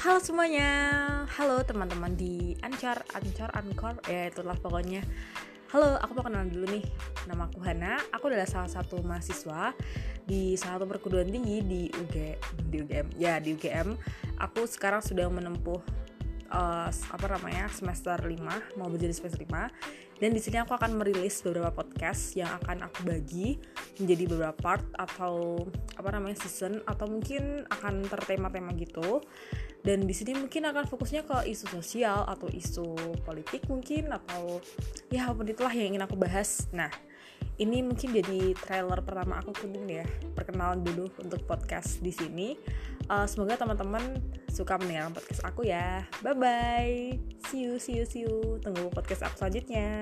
Halo semuanya, halo teman-teman di Anchor, Anchor, Anchor, ya itulah pokoknya. Halo, aku mau kenalan dulu nih. Nama aku Hana. Aku adalah salah satu mahasiswa di salah satu perguruan tinggi di UG, di UGM. Ya di UGM. Aku sekarang sudah menempuh uh, apa namanya semester 5 mau menjadi semester 5 dan di sini aku akan merilis beberapa podcast yang akan aku bagi menjadi beberapa part atau apa namanya season atau mungkin akan tertema-tema gitu. Dan di sini mungkin akan fokusnya ke isu sosial atau isu politik mungkin atau ya apa itulah yang ingin aku bahas. Nah ini mungkin jadi trailer pertama aku mungkin ya. Perkenalan dulu untuk podcast di sini. Uh, semoga teman-teman suka mendengarkan podcast aku ya. Bye bye see you see you see you. Tunggu podcast aku selanjutnya